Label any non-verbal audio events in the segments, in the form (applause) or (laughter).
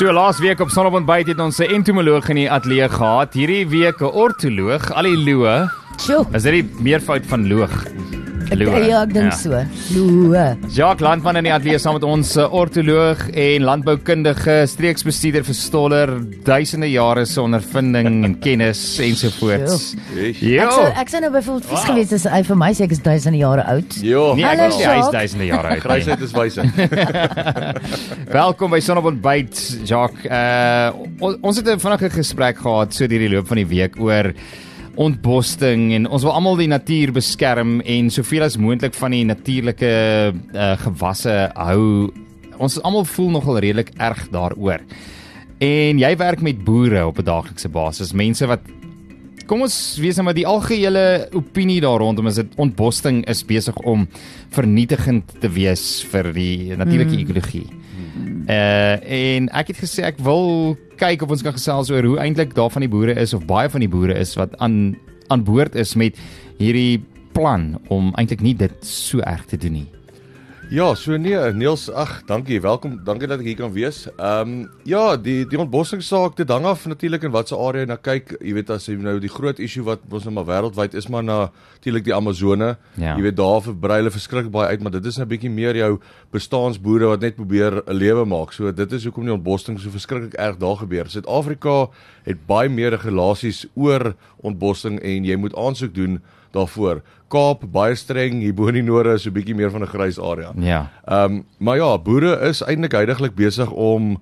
So laas week op Sonnebrand byt het ons 'n entomoloog in die ateljee gehad. Hierdie week 'n ortoloog, Alleluia. Sjoe. Is dit die meervoud van loog? Loe. Ja, ek dink so. Loe. Jacques Landman in die ateljee saam met ons 'n ortoloog en landboukundige, streeksbestuurder vir Stoller, duisende jare se ondervinding en (laughs) kennis ensovoorts. Ja. Ek sou ek sou nou byvoorbeeld vies Wow. gewees as hy vir my sê ek is duisende jare oud. Ja, Nee, ek Hallo, hy is duisende jare oud. grysheid is wysheid. (laughs) Welkom by Sonnebrand byt, Jacques. Uh on, ons het 'n vinnige gesprek gehad so deur die loop van die week oor ontbosting en ons wil almal die natuur beskerm en soveel as moontlik van die natuurlike uh, gewasse hou. Ons almal voel nogal redelik erg daaroor. En jy werk met boere op 'n daaglikse basis, mense wat Kom ons wees nou maar die algehele opinie daar rondom is dit ontbosting is besig om vernietigend te wees vir die natuurlike mm. ekologie. Uh en ek het gesê ek wil kyk of ons kan gesels oor hoe eintlik daar van die boere is of baie van die boere is wat aan aan boord is met hierdie plan om eintlik nie dit so erg te doen nie. Ja, so nee, Niels, ag, dankie. Welkom. Dankie dat ek hier kan wees. Ehm um, ja, die die ontbossingssaak, dit hang af natuurlik in watter area jy na kyk. Jy weet as jy nou die groot issue wat ons nou maar wêreldwyd is maar na natuurlik die Amazone. Ja. Jy weet daar verbrei hulle verskriklik baie uit, maar dit is 'n bietjie meer jou bestaansboere wat net probeer 'n lewe maak. So dit is hoekom die ontbossing so verskriklik erg daar gebeur. Suid-Afrika het baie meer regulasies oor ontbossing en jy moet aansoek doen daarvoor. Kaap baie streng, hier bo in die noorde is so 'n bietjie meer van 'n grys area. Ja. Ehm um, maar ja, boere is eintlik heidaglik besig om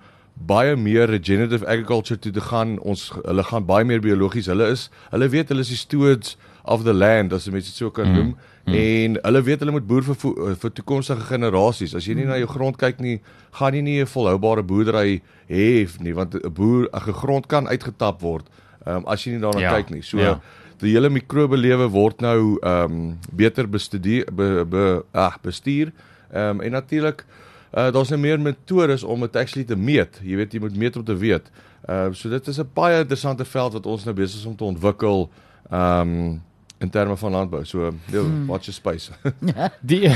baie meer regenerative agriculture toe te gaan. Ons hulle gaan baie meer biologies. Hulle is hulle weet hulle is die stewards of the land as jy dit so kan noem. Mm. En hulle weet hulle moet boer vir vir toekomstige generasies. As jy nie na jou grond kyk nie, gaan jy nie 'n volhoubare boerdery hê nie, want 'n boer 'n grond kan uitgetap word. Ehm um, as jy nie daarna Ja, kyk nie. So ja. Die hele mikrobelewe word nou ehm um, beter bestudeer be, be ag bestuur. Ehm um, en natuurlik uh, daar's nou meer metodes om dit actually te meet. Jy weet jy moet meet om te weet. Ehm uh, so dit is 'n baie interessante veld wat ons nou besig is om te ontwikkel ehm um, in terme van landbou. So ja, watch your space. (laughs) Die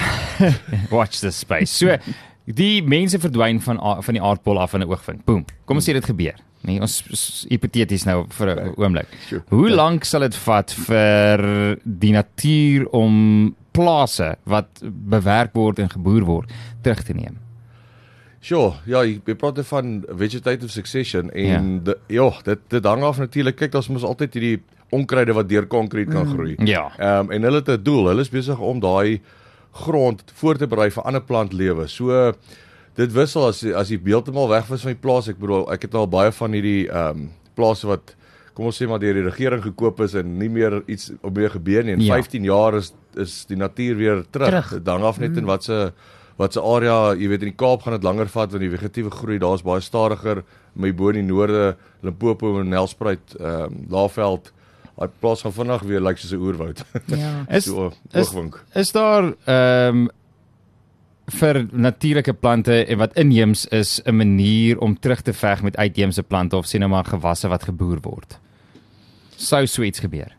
(laughs) watch this space. So die mense verdwyn van van die aardbol af in 'n oogwink. Boom. Kom ons sê dit gebeur. Nee, ons is hipoteties nou vir 'n oomblik. Sure. Hoe lank sal dit vat vir die natuur om plase wat bewerk word en geboer word terug te neem? Sure, ja, jy praat van vegetative succession en Ja. ja, de, ja dit dit hang af natuurlik. Kyk, daar's mos altyd hierdie onkruide wat deur konkreet kan groei. Ja. Ehm um, en hulle het 'n doel. Hulle is besig om daai grond voor te berei vir ander plantlewe. So dit wissel as as jy heeltemal weg was van die plaas. Ek bedoel, ek het al baie van hierdie ehm um, plase wat kom ons sê maar deur die regering gekoop is en nie meer iets op mee gebeur nie. In Ja. ja. 15 jaar is is die natuur weer terug. Terug. Dit hang af net in wat se wat se area, jy weet in die Kaap gaan dit langer vat want die vegetatiewe groei daar's baie stadiger. My bo in die noorde, Limpopo en Nelspruit, ehm um, Laagveld, daai plaas gaan vinnig weer lyk like soos 'n oerwoud. Ja. Is (laughs) so is- oogwink. is daar ehm um, vir natuurlike plante en wat inheems is 'n manier om terug te veg met uitheemse plante of sien nou maar gewasse wat geboer word. Sou so iets gebeur.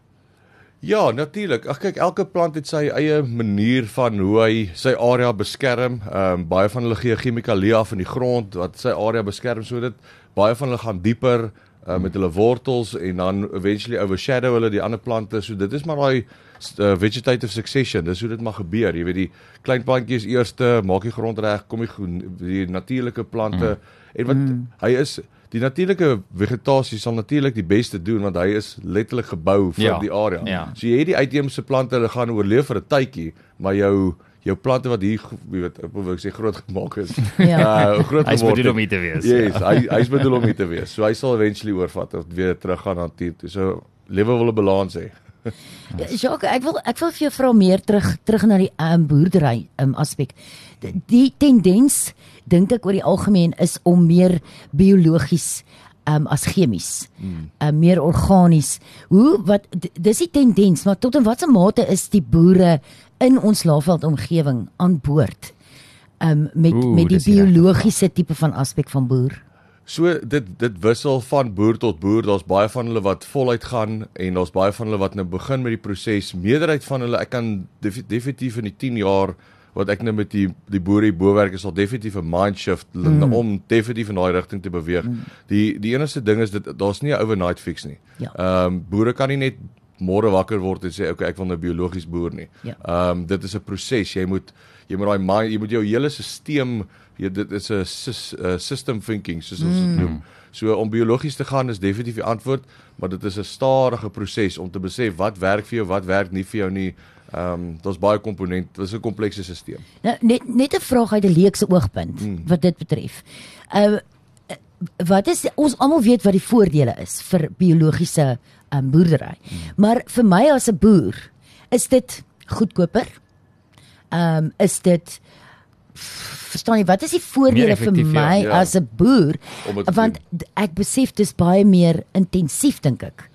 Ja, natuurlik. Ag kyk, elke plant het sy eie manier van hoe hy sy area beskerm. Ehm um, baie van hulle gee chemikalieë af in die grond wat sy area beskerm sodat baie van hulle gaan dieper uh, met hulle wortels en dan eventually overshadow hulle die ander plante. So dit is maar daai uh, vegetative succession. Dis hoe dit maar gebeur. Jy weet die klein plantjies eerste maak die grond reg, kom die groen- die natuurlike plante mm. en wat mm. hy is Die natuurlike vegetasie sal natuurlik die beste doen want hy is letterlik gebou vir Ja, die area. ja. So jy het die uitheemse plante, hulle gaan oorleef vir 'n tydjie, maar jou jou plante wat hier jy weet, ek wil sê groot gemaak is. (laughs) Ja. Uh, groot Hy's geword bedoel het. om hier te wees. Yes, hy hy's bedoel om hier te wees. So hy sal eventually oorvat of weer teruggaan na natuur toe. So lewe wil 'n balans hê. (laughs) Ja, Jacques, ek wil ek wil vir jou vra meer terug terug na die um, boerdery um, aspek. Die, die tendens dink ek oor die algemeen is om meer biologies um, as chemies. Hmm. Um, meer organies. Hoe wat dis die tendens, maar tot in watter mate is die boere in ons Laagveld omgewing aan boord? Um, met Oeh, met die biologiese tipe van aspek van boer. So dit dit wissel van boer tot boer. Daar's baie van hulle wat voluit gaan en daar's baie van hulle wat nou begin met die proses. Meerderheid van hulle, ek kan def, definitief in die 10 jaar wat ek nou met die die boere hier bo werk is al definitief 'n mind shift mm. om definitief in daai rigting te beweeg. Mm. Die die enigste ding is dit daar's nie 'n overnight fix nie. Ja. Ehm um, boere kan nie net môre wakker word en sê okay ek wil nou biologies boer nie. Ja. Ehm um, dit is 'n proses. Jy moet jy moet daai jy moet jou hele stelsel jy dit is 'n uh, system thinking soos ons dit noem. So om biologies te gaan is definitief die antwoord, maar dit is 'n stadige proses om te besef wat werk vir jou, wat werk nie vir jou nie. Ehm um, daar's baie komponente, dit is 'n komplekse stelsel. Nou net net 'n vraag uit 'n leekse oogpunt Hmm. wat dit betref. Uh wat is ons almal weet wat die voordele is vir biologiese um, boerdery. Hmm. Maar vir my as 'n boer is dit goedkoper. Ehm um, is dit verstaan jy wat is die voordele vir ja. my Ja. as 'n boer want d- ek besef dis baie meer intensief dink ek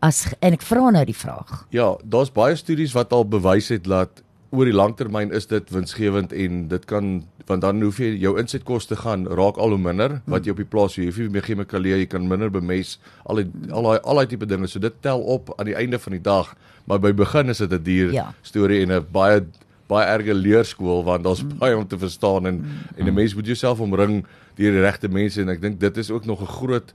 as en ek vra nou die vraag. Ja, daar's baie studies wat al bewys het dat oor die langtermyn is dit winsgewend en dit kan want dan hoef jy jou insetkoste gaan raak al hoe minder wat jy op die plaas jy hoef nie meer chemikalieë, jy kan minder bemes, al die al daai al daai tipe dinge. So dit tel op aan die einde van die dag, maar by begin is dit 'n duur Ja. storie en 'n baie baie erge leerskool want daar's mm. baie om te verstaan en mm. en 'n mens moet jouself omring deur die regte mense en ek dink dit is ook nog 'n groot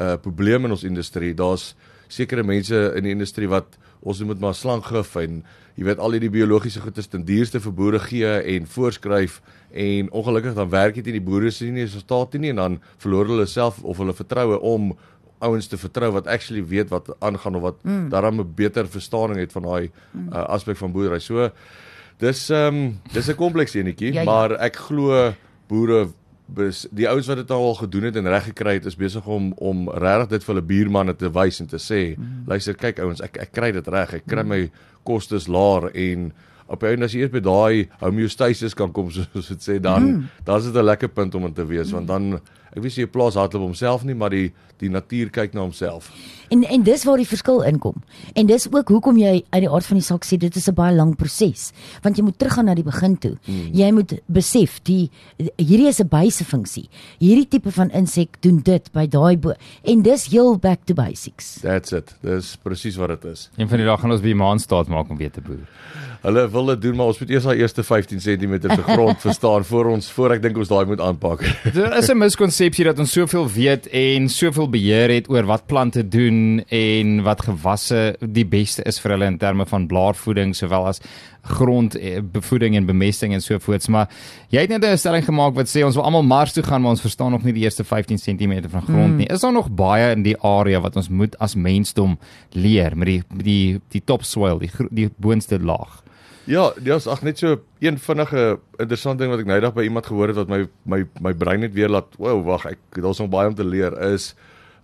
uh probleem in ons industrie. Daar's sekere mense in die industrie wat ons dit maar slanggif en jy weet al hierdie biologiese goedes ten duurste vir boere gee en voorskryf en ongelukkig dan werk dit nie die boere sien nie resultaat nie en dan verloor hulle self of hulle vertroue om ouens te vertrou wat actually weet wat aangaan of wat mm. daarom 'n beter verstaaning het van daai uh, aspek van boerdery. So dis ehm um, dis 'n kompleks enetjie, Ja, ja. maar ek glo boere die ouens wat dit nou al gedoen het en reg gekry het is besig om om regtig dit vir hulle buurmanne te wys en te sê, mm. luister kyk ouens, ek ek kry dit reg. Ek kry my kostes laer en op die einde as jy eers by daai homeostasis kan kom (laughs) soos dit sê dan mm. dan is dit 'n lekker punt om in te wees want dan ek weet jy plaas hardloop homself nie maar die die natuur kyk na homself. En en dis waar die verskil inkom. En dis ook hoekom jy uit die aard van die saak sê dit is 'n baie lang proses, want jy moet teruggaan na die begin toe. Hmm. Jy moet besef die hierdie is 'n byse funksie. Hierdie tipe van insek doen dit by daai bo en dis heel back to basics. That's it. Dis presies wat dit is. Een van die dae gaan ons by die maan staat maak om weer te boer. Hulle wil dit doen maar ons moet eers daai eerste 15 cm te grond verstaan voor ons voor ek dink ons daai moet aanpak. Daar is 'n miskonsepsie dat ons soveel weet en soveel beheer het oor wat plante doen en wat gewasse die beste is vir hulle in terme van blaarvoeding sowel as grondbevoeding en bemesting en so voorts maar jy het net 'n stelling gemaak wat sê ons wil almal Mars toe gaan maar ons verstaan nog nie die eerste 15 cm van grond Hmm. nie. Is daar nog baie in die area wat ons moet as mensdom leer met die die die topsoil, die die boonste laag? Ja, dis ag net so een vinnige interessante ding wat ek nou eendag by iemand gehoor het wat my my my brein net weer laat, wow, wag, ek daar's nog baie om te leer is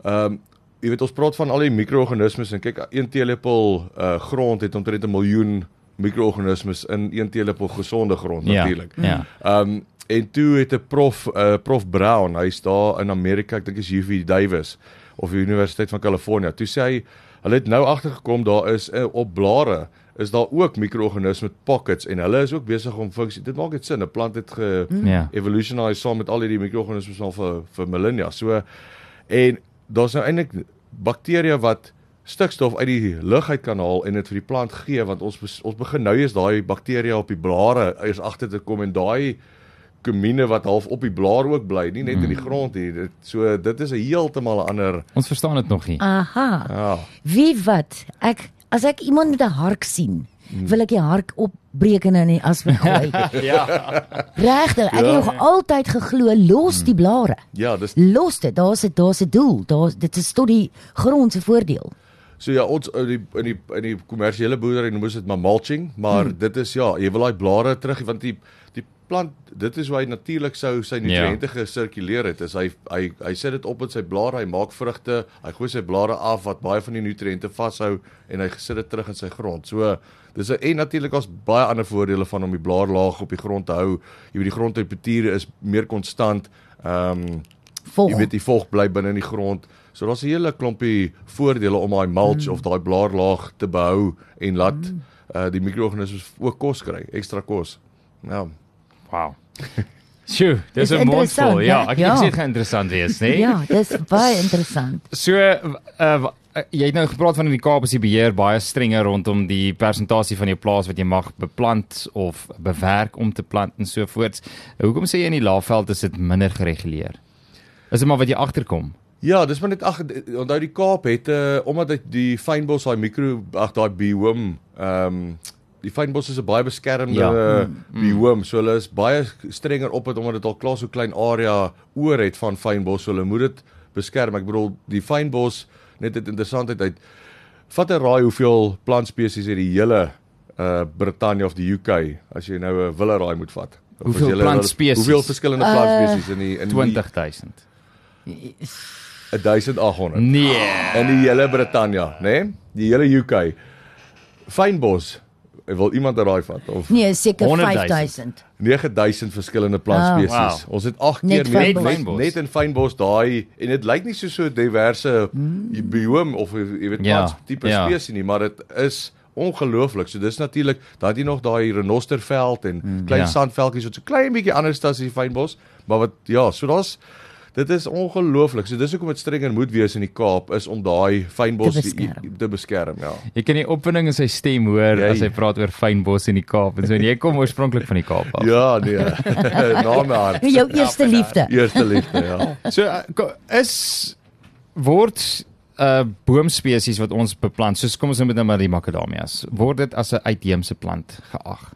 ehm um, jy weet ons praat van al die mikroorganismes en kyk een teelepel uh grond het omtrent 'n miljoen mikroorganismes in een teelepel gesonde grond Ja, natuurlik. ja. Ehm um, en toe het 'n prof uh prof Brown, hy's daar in Amerika, ek dink is UV Davis of die Universiteit van Kalifornië. Toe sê hy hulle het nou agtergekom daar is uh, op blare is daar ook mikroorganisme pockets en hulle is ook besig om funksie. Dit maak dit sin. 'n Plant het ge Ja. evolutionise saam met al hierdie mikroorganismes al vir vir millennia. So en daar's nou eintlik bakterieë wat stikstof uit die lug uit kan haal en dit vir die plant gee want ons ons begin nou eers daai bakterieë op die blare eers agter te kom en daai kumine wat half op die blaar ook bly, nie net in die grond hier. Dit so dit is 'n heeltemal 'n ander Ons verstaan dit nog nie. Aha. ja. Wie wat? Ek as ek iemand met 'n hark sien, wil ek die hark opbreek en in die asblik (laughs) gooi. ja. Regtig, ek het Ja. nog altyd geglo los die blare. Ja, dis Los dit, daar's 'n daar's 'n doel. Daar's dit is tot die grond se voordeel. So ja, ons in die in die in die kommersiële boerdery noem ons dit maar mulching, maar hmm. dit is ja, jy wil daai blare terug want die die plant dit is hoe hy natuurlik sou sy nutriënte ja. gesirkuleer het. Is hy hy hy sit dit op met sy blare, hy maak vrugte, hy gooi sy blare af wat baie van die nutriënte vashou en hy sit dit terug in sy grond. So dis 'n en natuurlik as baie ander voordele van om die blaarlaag op die grond te hou. Jy weet die grondtemperature is meer konstant. Ehm um, Vol. Jy weet die vog bly binne in die grond. So daar's 'n hele klompie voordele om daai mulch mm. of daai blaarlaag te behou en laat mm. uh, die mikroorganismes ook kos kry, ekstra kos. Ja. Wow. (laughs) Sjoe, dis 'n interessant, mondsvol. Ja, ek Ja. dink dit gaan interessant wees, né? Ja, dis baie interessant. (laughs) So uh, jy het nou gepraat van in die Kaap is die beheer baie strenger rondom die persentasie van jou plaas wat jy mag beplant of bewerk om te plant en so voorts. Hoekom sê jy in die Laagveld is dit minder gereguleer? Is dit maar wat jy agterkom? Ja, dis maar net ag onthou die Kaap het uh, omdat dit die fynbos daai mikro ag daai biome ehm um, die fynbos is 'n baie beskermde Ja. ja. biome, so hulle is baie strenger op dit omdat dit al klaar so klein area oor het van fynbos, so hulle moet dit beskerm. Ek bedoel die fynbos net dit interessantheid uit vat 'n raai hoeveel plantspesies het die hele uh Brittanje of die UK as jy nou 'n wille raai moet vat. Of Hoeveel jy plantspesies? Hoeveel verskillende Uh, plantspesies in die in die 20000. 1800 Nee. in die hele Brittanje, né? Nee? Die hele UK. Fynbos. Wil iemand raai vat of Nee, seker 100.000. 5000. 9000 verskillende plantspesies. Oh, wow. Ons het 8 Net keer net, fynbos. net, net in fynbos daai en dit lyk nie so so diverse mm. biome of jy weet Ja, wat tipe ja. spesies nie, maar dit is ongelooflik. So dis natuurlik, daar het jy nog daai renosterveld en mm, klein ja. sandveldjies wat so klein bietjie anders as die fynbos, maar wat ja, so daar's Dit is ongelooflik. So dis hoekom dit strenger moet wees in die Kaap is om daai fynbos Te beskerm. te beskerm, ja. Jy kan die opwinding in sy stem hoor Jy- as hy praat oor fynbos in die Kaap en so en jy kom oorspronklik van die Kaap af. Ja, nee. (laughs) Na my hart. Jou eerste liefde. Eerste liefde, ja. (laughs) So ko- is word uh boomspesies wat ons beplant, soos kom ons noem dit nou maar die makadamias, word dit as 'n uitheemse plant geag.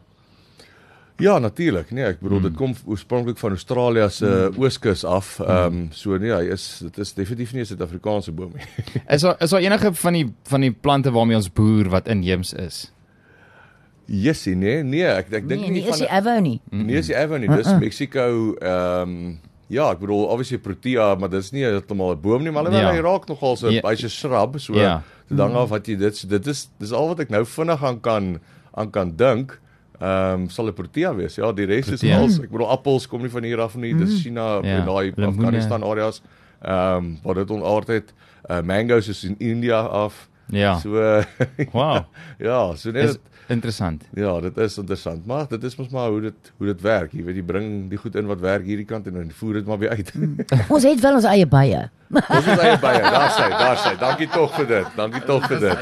Ja, natuurlik. Nee, ek bedoel dit kom oorspronklik van Australië se uh, ooskus af. Ehm um, so nee, hy is dit is definitief nie 'n Suid-Afrikaanse boom nie. (laughs) Is daar is daar enige van die van die plante waarmee ons boer wat inheems is? Jessie, nee, nee, ek ek dink Nee, nie nie is van die ever nie. Nee, is die ever nie. Dis Mexico ehm um, ja, ek bedoel obviously Protea, maar dis nie heeltemal 'n boom nie, maar alhoewel Ja. hy raak nogal so Ja. hy's 'n shrub, so Ja. dit hang af wat jy dit dit is dis al wat ek nou vinnig aan kan aan kan dink. Ehm um, sal 'n Protea wees. Ja, die res is als ek bedoel appels kom nie van hier af nie. Dis China Ja, en daai lemoene. Afghanistan areas. Ehm um, waar dit onaard het. Uh, mangoes is in India af. Ja. So (laughs) uh, Wow. ja, so net Is interessant. Ja, dit is interessant, maar dit is mos maar hoe dit hoe dit werk. Jy weet jy bring die goed in wat werk hierdie kant en dan voer dit maar weer uit. (laughs) Ons het wel ons eie bye. Ons is eie bye. Daar sê, daar sê. Dankie tog vir dit. Dankie tog vir dit.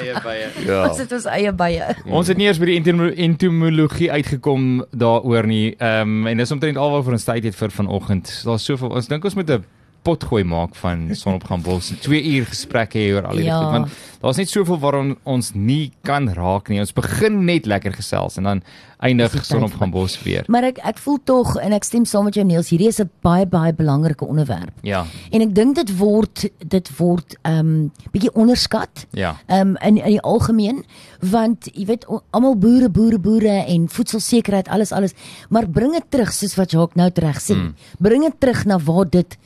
Ja. Ons het ons eie bye. Ons het nie eers by die entomo- entomologie uitgekom daaroor nie. Ehm um, en dis omtrent alwaar ons tyd het vir vanoggend. Daar's soveel ons dink ons moet 'n pot gooi maak van (laughs) sonopgang bos. 2 uur gesprekke hê oor al hierdie Ja. goed want daar's net soveel waarom ons nie kan raak nie. Ons begin net lekker gesels en dan eindig sonopgang bos weer. Maar ek ek voel tog en ek stem saam met jou Niels, hierdie is 'n baie baie belangrike onderwerp. Ja. En ek dink dit word dit word ehm um, bietjie onderskat. Ja. Ehm um, in in die algemeen want jy weet almal boere boere boere en voedselsekerheid alles alles maar bring dit terug soos wat Jacques nou reg sê. Mm. Bring dit terug na waar dit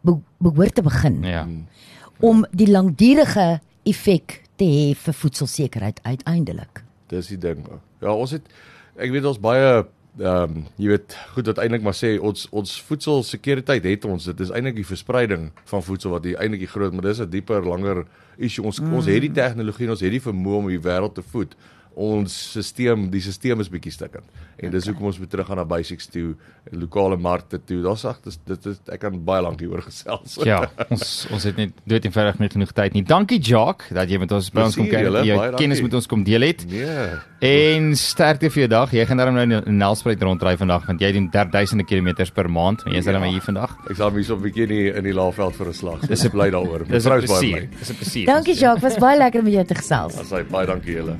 be behoort te begin Ja. om die langdurige effek te hê vir voedselsekerheid uiteindelik. Dis die ding. Ja, ons het ek weet ons baie ehm um, jy weet goed uiteindelik maar sê ons ons voedselsekuriteit het ons dit is eintlik die verspreiding van voedsel wat die eintlik die groot maar dis 'n dieper langer issue ons mm. ons het die tegnologie en ons het die vermoë om die wêreld te voed ons stelsel die stelsel is bietjie stukkend en dis hoekom ons moet teruggaan na basics toe lokale markte toe daar's ag dis dit is ek kan baie lank hieroor gesels Ja, (laughs) ons ons het net dood eenvoudig nie genoeg tyd nie. Dankie Jacques dat jy met ons by ons kom julle, jy baie kennis met ons kom deel het. nee En sterkte vir jou dag. Jy gaan daarom nou in Nelspruit rondry vandag want jy doen 3000 kilometers per maand. En jy's Ja. maar hier vandag. ek sal my so 'n bietjie in die, in die laafveld vir 'n slag Dis dis bly daaroor Dis 'n Mevrou is baie plesier. Dis 'n plesier. Dankie Jacques, was baie lekker om met jou te gesels. Asai baie dankie julle